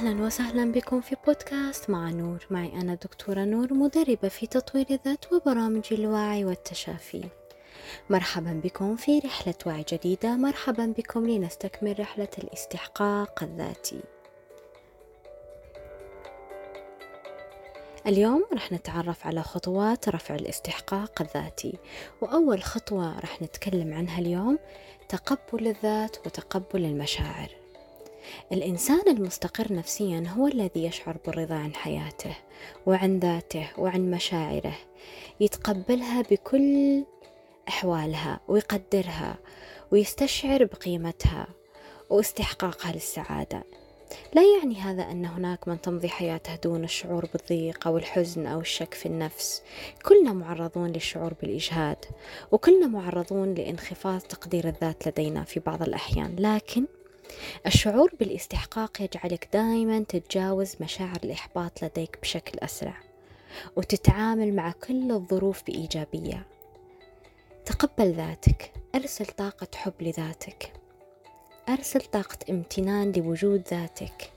أهلا وسهلا بكم في بودكاست مع نور. معي أنا دكتورة نور مدربة في تطوير الذات وبرامج الوعي والتشافي. مرحبا بكم في رحلة وعي جديدة. مرحبا بكم لنستكمل رحلة الاستحقاق الذاتي. اليوم رح نتعرف على خطوات رفع الاستحقاق الذاتي. وأول خطوة رح نتكلم عنها اليوم تقبل الذات وتقبل المشاعر. الإنسان المستقر نفسيا هو الذي يشعر بالرضا عن حياته وعن ذاته وعن مشاعره يتقبلها بكل أحوالها ويقدرها ويستشعر بقيمتها واستحقاقها للسعادة. لا يعني هذا أن هناك من تمضي حياته دون الشعور بالضيق أو الحزن أو الشك في النفس. كلنا معرضون للشعور بالإجهاد وكلنا معرضون لانخفاض تقدير الذات لدينا في بعض الأحيان لكن الشعور بالاستحقاق يجعلك دائما تتجاوز مشاعر الإحباط لديك بشكل أسرع وتتعامل مع كل الظروف بإيجابية. تقبل ذاتك أرسل طاقة حب لذاتك. أرسل طاقة امتنان لوجود ذاتك.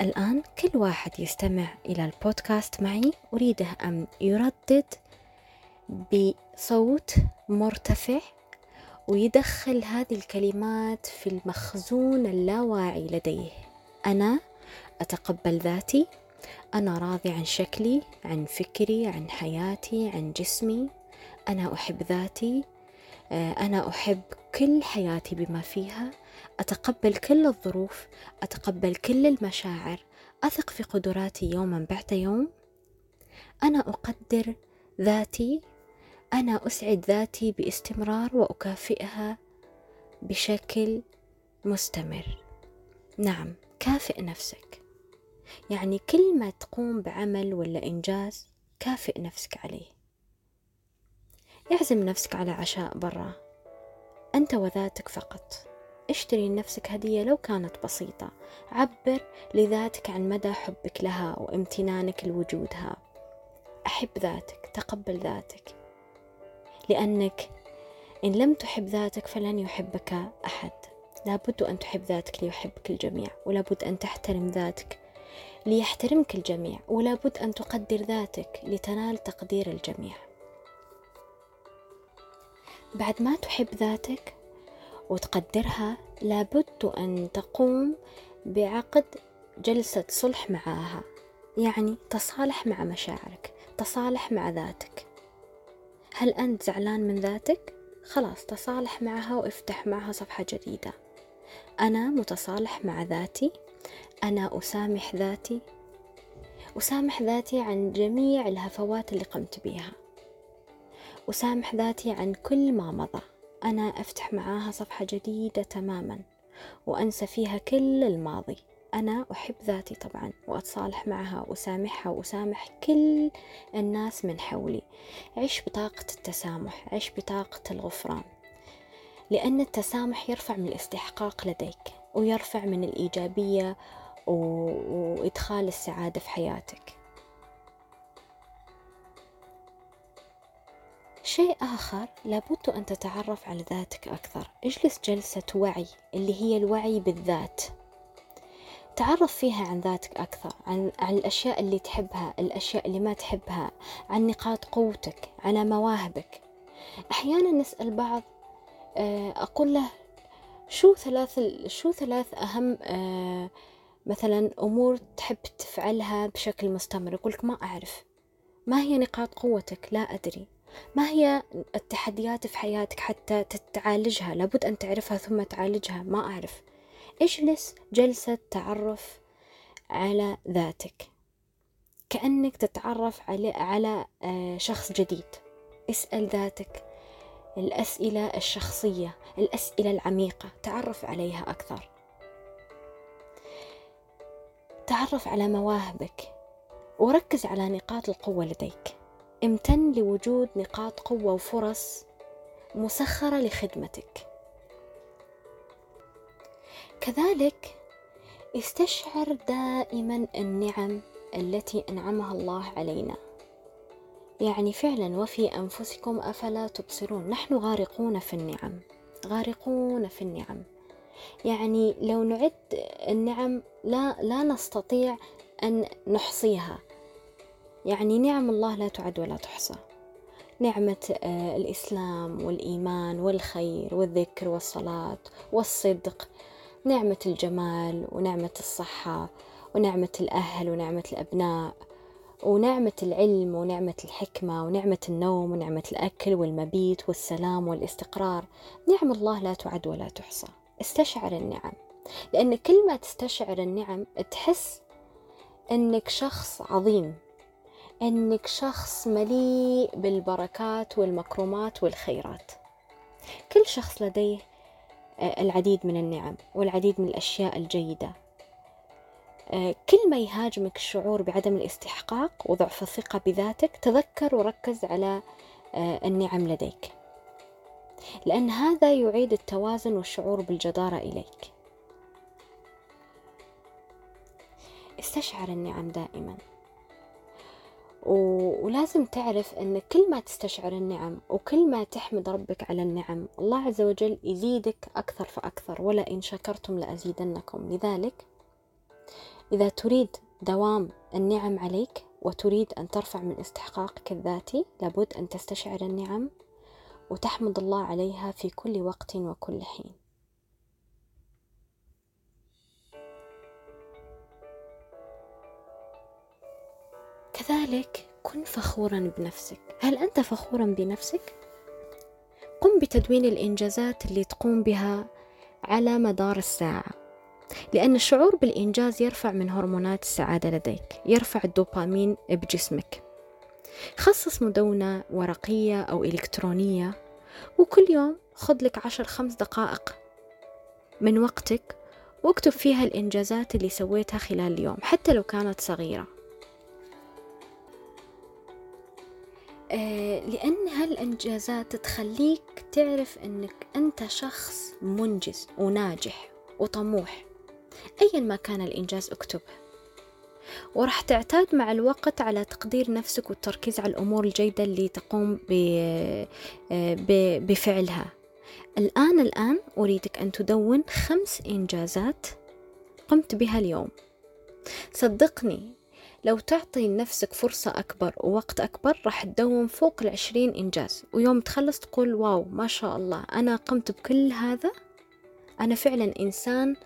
الآن كل واحد يستمع إلى البودكاست معي أريده أن يردد بصوت مرتفع ويدخل هذه الكلمات في المخزون اللاواعي لديه. أنا أتقبل ذاتي أنا راضي عن شكلي عن فكري عن حياتي عن جسمي. أنا أحب ذاتي آه، أنا أحب كل حياتي بما فيها. أتقبل كل الظروف أتقبل كل المشاعر. أثق في قدراتي يوما بعد يوم. أنا أقدر ذاتي أنا أسعد ذاتي باستمرار وأكافئها بشكل مستمر. نعم كافئ نفسك. يعني كل ما تقوم بعمل ولا إنجاز كافئ نفسك عليه. اعزم نفسك على عشاء برا. أنت وذاتك فقط. اشتري لنفسك هدية لو كانت بسيطة. عبر لذاتك عن مدى حبك لها وامتنانك لوجودها. أحب ذاتك تقبل ذاتك. لأنك إن لم تحب ذاتك فلن يحبك أحد. لابد أن تحب ذاتك ليحبك الجميع ولابد أن تحترم ذاتك ليحترمك الجميع ولابد أن تقدر ذاتك لتنال تقدير الجميع. بعد ما تحب ذاتك وتقدرها لابد أن تقوم بعقد جلسة صلح معاها يعني تصالح مع مشاعرك تصالح مع ذاتك. هل أنت زعلان من ذاتك؟ خلاص تصالح معها وافتح معها صفحة جديدة. أنا متصالح مع ذاتي. أنا أسامح ذاتي. أسامح ذاتي عن جميع الهفوات اللي قمت بها أسامح ذاتي عن كل ما مضى. أنا أفتح معاها صفحة جديدة تماما وأنسى فيها كل الماضي. أنا أحب ذاتي طبعا وأتصالح معها وأسامحها وأسامح كل الناس من حولي. عيش بطاقة التسامح عيش بطاقة الغفران لأن التسامح يرفع من الاستحقاق لديك ويرفع من الإيجابية وإدخال السعادة في حياتك. شيء آخر لابد أن تتعرف على ذاتك أكثر. اجلس جلسة وعي اللي هي الوعي بالذات. تعرف فيها عن ذاتك أكثر عن, عن الأشياء اللي تحبها الأشياء اللي ما تحبها عن نقاط قوتك على مواهبك. أحيانا نسأل بعض آه، أقول له شو ثلاث شو ثلاث أهم آه، مثلا أمور تحب تفعلها بشكل مستمر؟ يقولك ما أعرف. ما هي نقاط قوتك؟ لا أدري. ما هي التحديات في حياتك حتى تتعالجها؟ لابد أن تعرفها ثم تعالجها. ما أعرف. اجلس جلسة تعرف على ذاتك؟ كأنك تتعرف على على آه، شخص جديد. اسأل ذاتك الأسئلة الشخصية الأسئلة العميقة. تعرف عليها أكثر. تعرف على مواهبك. وركز على نقاط القوة لديك. امتن لوجود نقاط قوة وفرص مسخرة لخدمتك. كذلك استشعر دائما النعم التي أنعمها الله علينا. يعني فعلا وفي أنفسكم أفلا تبصرون. نحن غارقون في النعم. غارقون في النعم. يعني لو نعد النعم لا لا نستطيع أن نحصيها. يعني نعم الله لا تعد ولا تحصى. نعمة آه، الإسلام والإيمان والخير والذكر والصلاة والصدق. نعمة الجمال ونعمة الصحة ونعمة الأهل ونعمة الأبناء ونعمة العلم ونعمة الحكمة ونعمة النوم ونعمة الأكل والمبيت والسلام والاستقرار. نعم الله لا تعد ولا تحصى. استشعر النعم. لأن كل ما تستشعر النعم تحس أنك شخص عظيم أنك شخص مليء بالبركات والمكرمات والخيرات. كل شخص لديه العديد من النعم والعديد من الأشياء الجيدة. آه، كل ما يهاجمك الشعور بعدم الاستحقاق وضعف الثقة بذاتك تذكر وركز على آه، النعم لديك. لأن هذا يعيد التوازن والشعور بالجدارة إليك. استشعر النعم دائما. ولازم تعرف أن كل ما تستشعر النعم وكل ما تحمد ربك على النعم الله عز وجل يزيدك أكثر فأكثر ولئن شكرتم لأزيدنكم. لذلك إذا تريد دوام النعم عليك وتريد أن ترفع من استحقاقك الذاتي لابد أن تستشعر النعم وتحمد الله عليها في كل وقت وكل حين. كذلك كن فخورا بنفسك. هل أنت فخورا بنفسك؟ قم بتدوين الإنجازات اللي تقوم بها على مدار الساعة لأن الشعور بالإنجاز يرفع من هرمونات السعادة لديك يرفع الدوبامين بجسمك. خصص مدونة ورقية أو إلكترونية وكل يوم خذ لك عشر خمس دقائق من وقتك واكتب فيها الإنجازات اللي سويتها خلال اليوم حتى لو كانت صغيرة. لأن هالإنجازات تخليك تعرف أنك أنت شخص منجز وناجح وطموح أيا ما كان الإنجاز اكتبه وراح تعتاد مع الوقت على تقدير نفسك والتركيز على الأمور الجيدة اللي تقوم بفعلها. الآن الآن أريدك أن تدون خمس إنجازات قمت بها اليوم. صدقني لو تعطي لنفسك فرصة أكبر ووقت أكبر راح تدوم فوق العشرين إنجاز. ويوم تخلص تقول واو ما شاء الله أنا قمت بكل هذا؟ أنا فعلا إنسان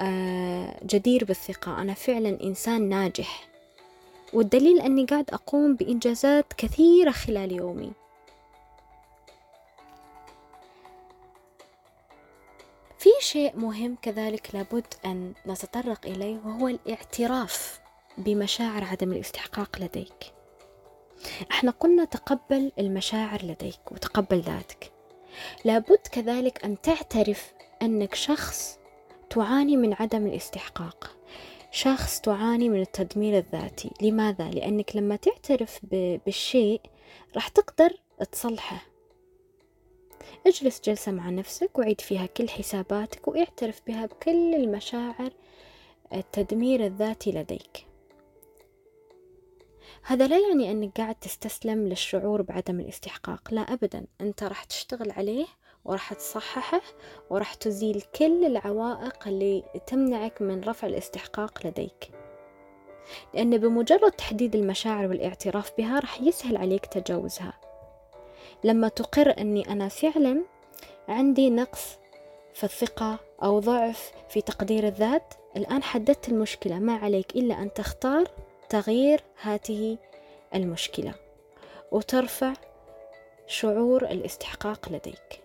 آه، جدير بالثقة أنا فعلا إنسان ناجح. والدليل أني قاعد أقوم بإنجازات كثيرة خلال يومي. في شيء مهم كذلك لابد أن نتطرق إليه وهو الاعتراف. بمشاعر عدم الاستحقاق لديك. إحنا قلنا تقبل المشاعر لديك وتقبل ذاتك. لابد كذلك أن تعترف أنك شخص تعاني من عدم الاستحقاق. شخص تعاني من التدمير الذاتي. لماذا؟ لأنك لما تعترف بالشيء راح تقدر تصلحه. اجلس جلسة مع نفسك وعيد فيها كل حساباتك واعترف بها بكل المشاعر التدمير الذاتي لديك. هذا لا يعني أنك قاعد تستسلم للشعور بعدم الاستحقاق لا أبدا. أنت راح تشتغل عليه وراح تصححه وراح تزيل كل العوائق اللي تمنعك من رفع الاستحقاق لديك. لأن بمجرد تحديد المشاعر والاعتراف بها راح يسهل عليك تجاوزها. لما تقر أني أنا فعلا عندي نقص في الثقة أو ضعف في تقدير الذات الآن حددت المشكلة ما عليك إلا أن تختار تغيير هذه المشكلة وترفع شعور الاستحقاق لديك.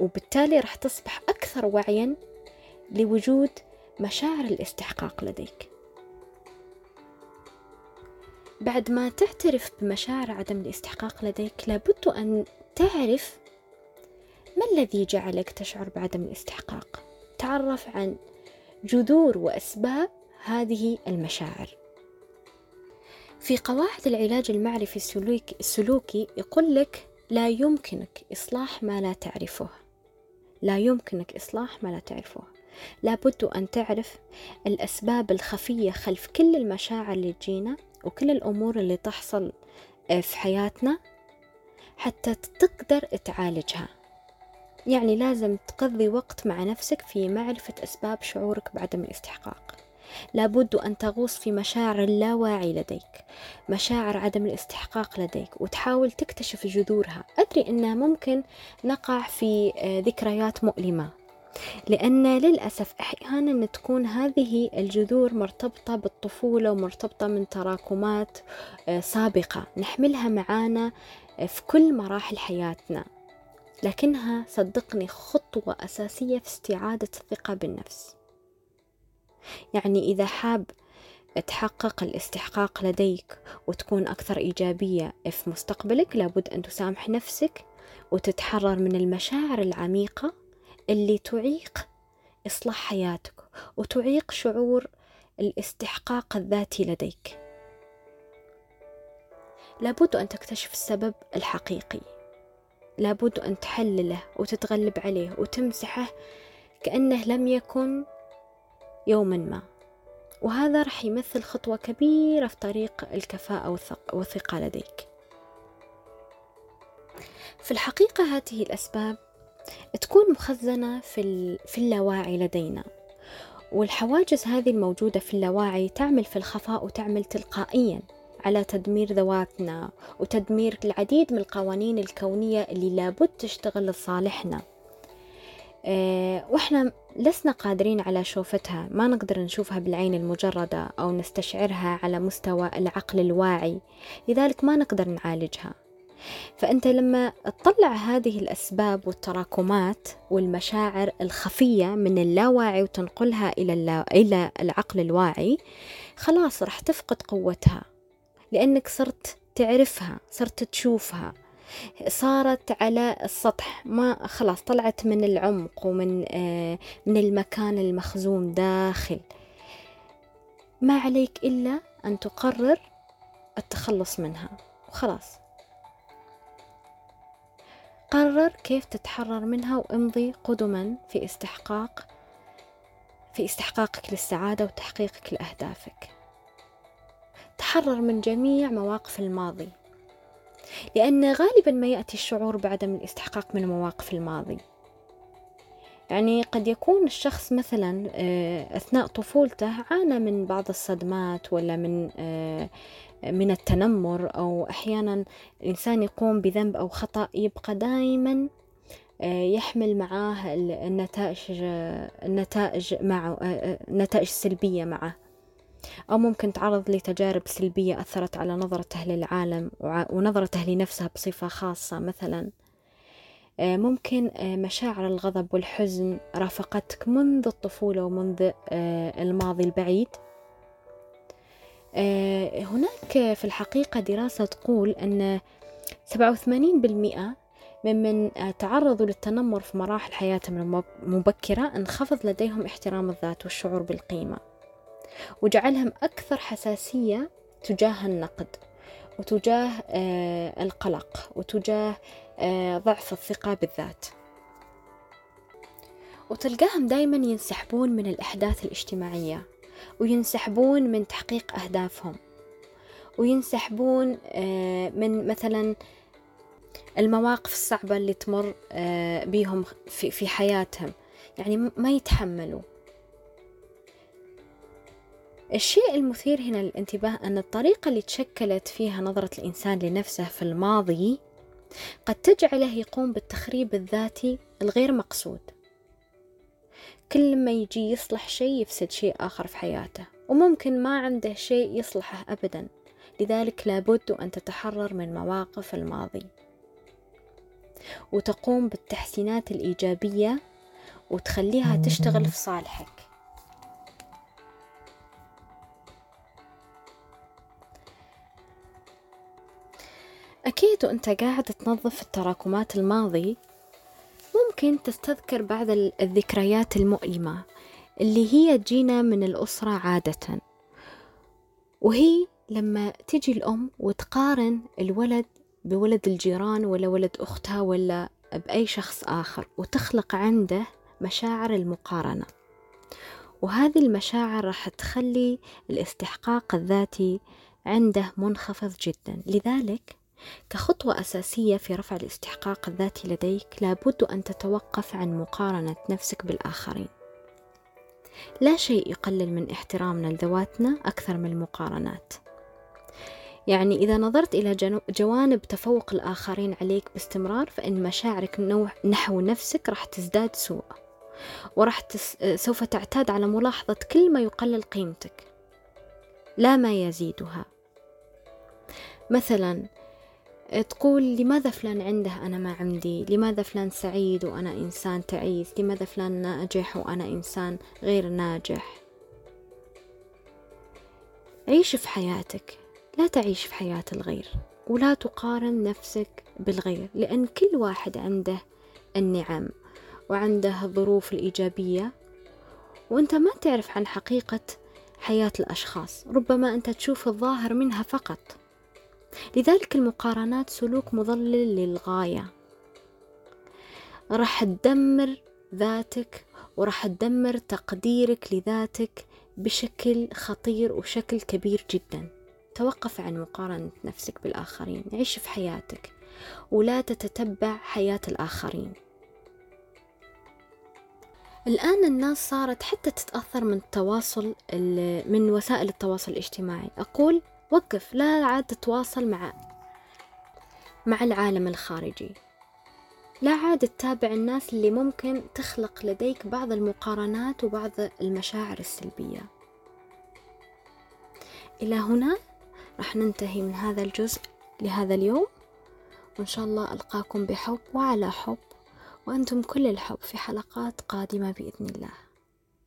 وبالتالي راح تصبح أكثر وعيا لوجود مشاعر الاستحقاق لديك. بعد ما تعترف بمشاعر عدم الاستحقاق لديك لابد أن تعرف ما الذي جعلك تشعر بعدم الاستحقاق؟ تعرف عن جذور وأسباب هذه المشاعر. في قواعد العلاج المعرفي السلوكي يقول لك لا يمكنك إصلاح ما لا تعرفه. لا يمكنك إصلاح ما لا تعرفه. لابد أن تعرف الأسباب الخفية خلف كل المشاعر اللي تجينا وكل الأمور اللي تحصل آه، في حياتنا حتى تقدر تعالجها. يعني لازم تقضي وقت مع نفسك في معرفة أسباب شعورك بعدم الاستحقاق. لابد أن تغوص في مشاعر اللاواعي لديك مشاعر عدم الاستحقاق لديك وتحاول تكتشف جذورها. أدري أنها ممكن نقع في آه، ذكريات مؤلمة لأن للأسف أحيانا تكون هذه الجذور مرتبطة بالطفولة ومرتبطة من تراكمات آه، سابقة. نحملها معانا آه، في كل مراحل حياتنا. لكنها صدقني خطوة أساسية في استعادة الثقة بالنفس. يعني إذا حاب تحقق الاستحقاق لديك وتكون أكثر إيجابية في مستقبلك لابد أن تسامح نفسك وتتحرر من المشاعر العميقة اللي تعيق إصلاح حياتك وتعيق شعور الاستحقاق الذاتي لديك. لابد أن تكتشف السبب الحقيقي. لابد أن تحلله وتتغلب عليه وتمسحه كأنه لم يكن يوما ما. وهذا رح يمثل خطوة كبيرة في طريق الكفاءة والثقة لديك. في الحقيقة هذه الأسباب تكون مخزنة في, في اللاواعي لدينا. والحواجز هذه الموجودة في اللاواعي تعمل في الخفاء وتعمل تلقائيا على تدمير ذواتنا وتدمير العديد من القوانين الكونية اللي لابد تشتغل لصالحنا. أه وإحنا لسنا قادرين على شوفتها. ما نقدر نشوفها بالعين المجردة أو نستشعرها على مستوى العقل الواعي. لذلك ما نقدر نعالجها. فأنت لما تطلع هذه الأسباب والتراكمات والمشاعر الخفية من اللاواعي وتنقلها إلى, اللا... إلى العقل الواعي خلاص راح تفقد قوتها. لأنك صرت تعرفها صرت تشوفها. صارت على السطح. ما خلاص طلعت من العمق ومن آه من المكان المخزون داخل. ما عليك إلا أن تقرر التخلص منها. وخلاص. قرر كيف تتحرر منها وامضي قدما في استحقاق في استحقاقك للسعادة وتحقيقك لأهدافك. تحرر من جميع مواقف الماضي. لأن غالبا ما يأتي الشعور بعدم الاستحقاق من مواقف الماضي. يعني قد يكون الشخص مثلا آه، أثناء طفولته عانى من بعض الصدمات ولا من آه، من التنمر أو أحيانا الإنسان يقوم بذنب أو خطأ يبقى دائما آه، يحمل معاه النتائج النتائج معه النتائج السلبية معه. أو ممكن تعرض لتجارب سلبية أثرت على نظرته للعالم ونظرته لنفسه بصفة خاصة مثلا. آه، ممكن آه، مشاعر الغضب والحزن رافقتك منذ الطفولة ومنذ آه، الماضي البعيد. هناك في الحقيقة دراسة تقول أن 87% ممن تعرضوا للتنمر في مراحل حياتهم المبكرة انخفض لديهم احترام الذات والشعور بالقيمة. وجعلهم أكثر حساسية تجاه النقد وتجاه آه، القلق وتجاه آه، ضعف الثقة بالذات. وتلقاهم دايما ينسحبون من الأحداث الاجتماعية وينسحبون من تحقيق أهدافهم وينسحبون آه، من مثلا المواقف الصعبة اللي تمر بيهم في حياتهم. يعني ما يتحملوا. الشيء المثير هنا للانتباه أن الطريقة اللي تشكلت فيها نظرة الإنسان لنفسه في الماضي قد تجعله يقوم بالتخريب الذاتي الغير مقصود. كل ما يجي يصلح شيء يفسد شيء آخر في حياته وممكن ما عنده شيء يصلحه أبدا. لذلك لابد أن تتحرر من مواقف الماضي. وتقوم بالتحسينات الإيجابية وتخليها تشتغل في صالحك. أكيد وأنت قاعد تنظف التراكمات الماضي ممكن تستذكر بعض الذكريات المؤلمة اللي هي تجينا من الأسرة عادة. وهي لما تجي الأم وتقارن الولد بولد الجيران ولا ولد أختها ولا بأي شخص آخر وتخلق عنده مشاعر المقارنة. وهذه المشاعر راح تخلي الاستحقاق الذاتي عنده منخفض جدا. لذلك كخطوة أساسية في رفع الاستحقاق الذاتي لديك لابد أن تتوقف عن مقارنة نفسك بالآخرين. لا شيء يقلل من احترامنا لذواتنا أكثر من المقارنات. يعني إذا نظرت إلى جوانب تفوق الآخرين عليك باستمرار فإن مشاعرك نحو نفسك راح تزداد سوء وراح تس... سوف تعتاد على ملاحظة كل ما يقلل قيمتك لا ما يزيدها. مثلا تقول لماذا فلان عنده أنا ما عندي؟ لماذا فلان سعيد وأنا إنسان تعيس؟ لماذا فلان ناجح وأنا إنسان غير ناجح؟ عيش في حياتك لا تعيش في حياة الغير ولا تقارن نفسك بالغير لأن كل واحد عنده النعم وعنده الظروف الإيجابية وأنت ما تعرف عن حقيقة حياة الأشخاص ربما أنت تشوف الظاهر منها فقط. لذلك المقارنات سلوك مضلل للغاية. راح تدمر ذاتك وراح تدمر تقديرك لذاتك بشكل خطير وشكل كبير جدا. توقف عن مقارنة نفسك بالآخرين عيش في حياتك ولا تتتبع حياة الآخرين. الآن الناس صارت حتى تتأثر من التواصل من وسائل التواصل الاجتماعي. أقول وقف لا عاد تتواصل مع مع العالم الخارجي. لا عاد تتابع الناس اللي ممكن تخلق لديك بعض المقارنات وبعض المشاعر السلبية. إلى هنا راح ننتهي من هذا الجزء لهذا اليوم. وإن شاء الله ألقاكم بحب وعلى حب. وأنتم كل الحب في حلقات قادمة بإذن الله.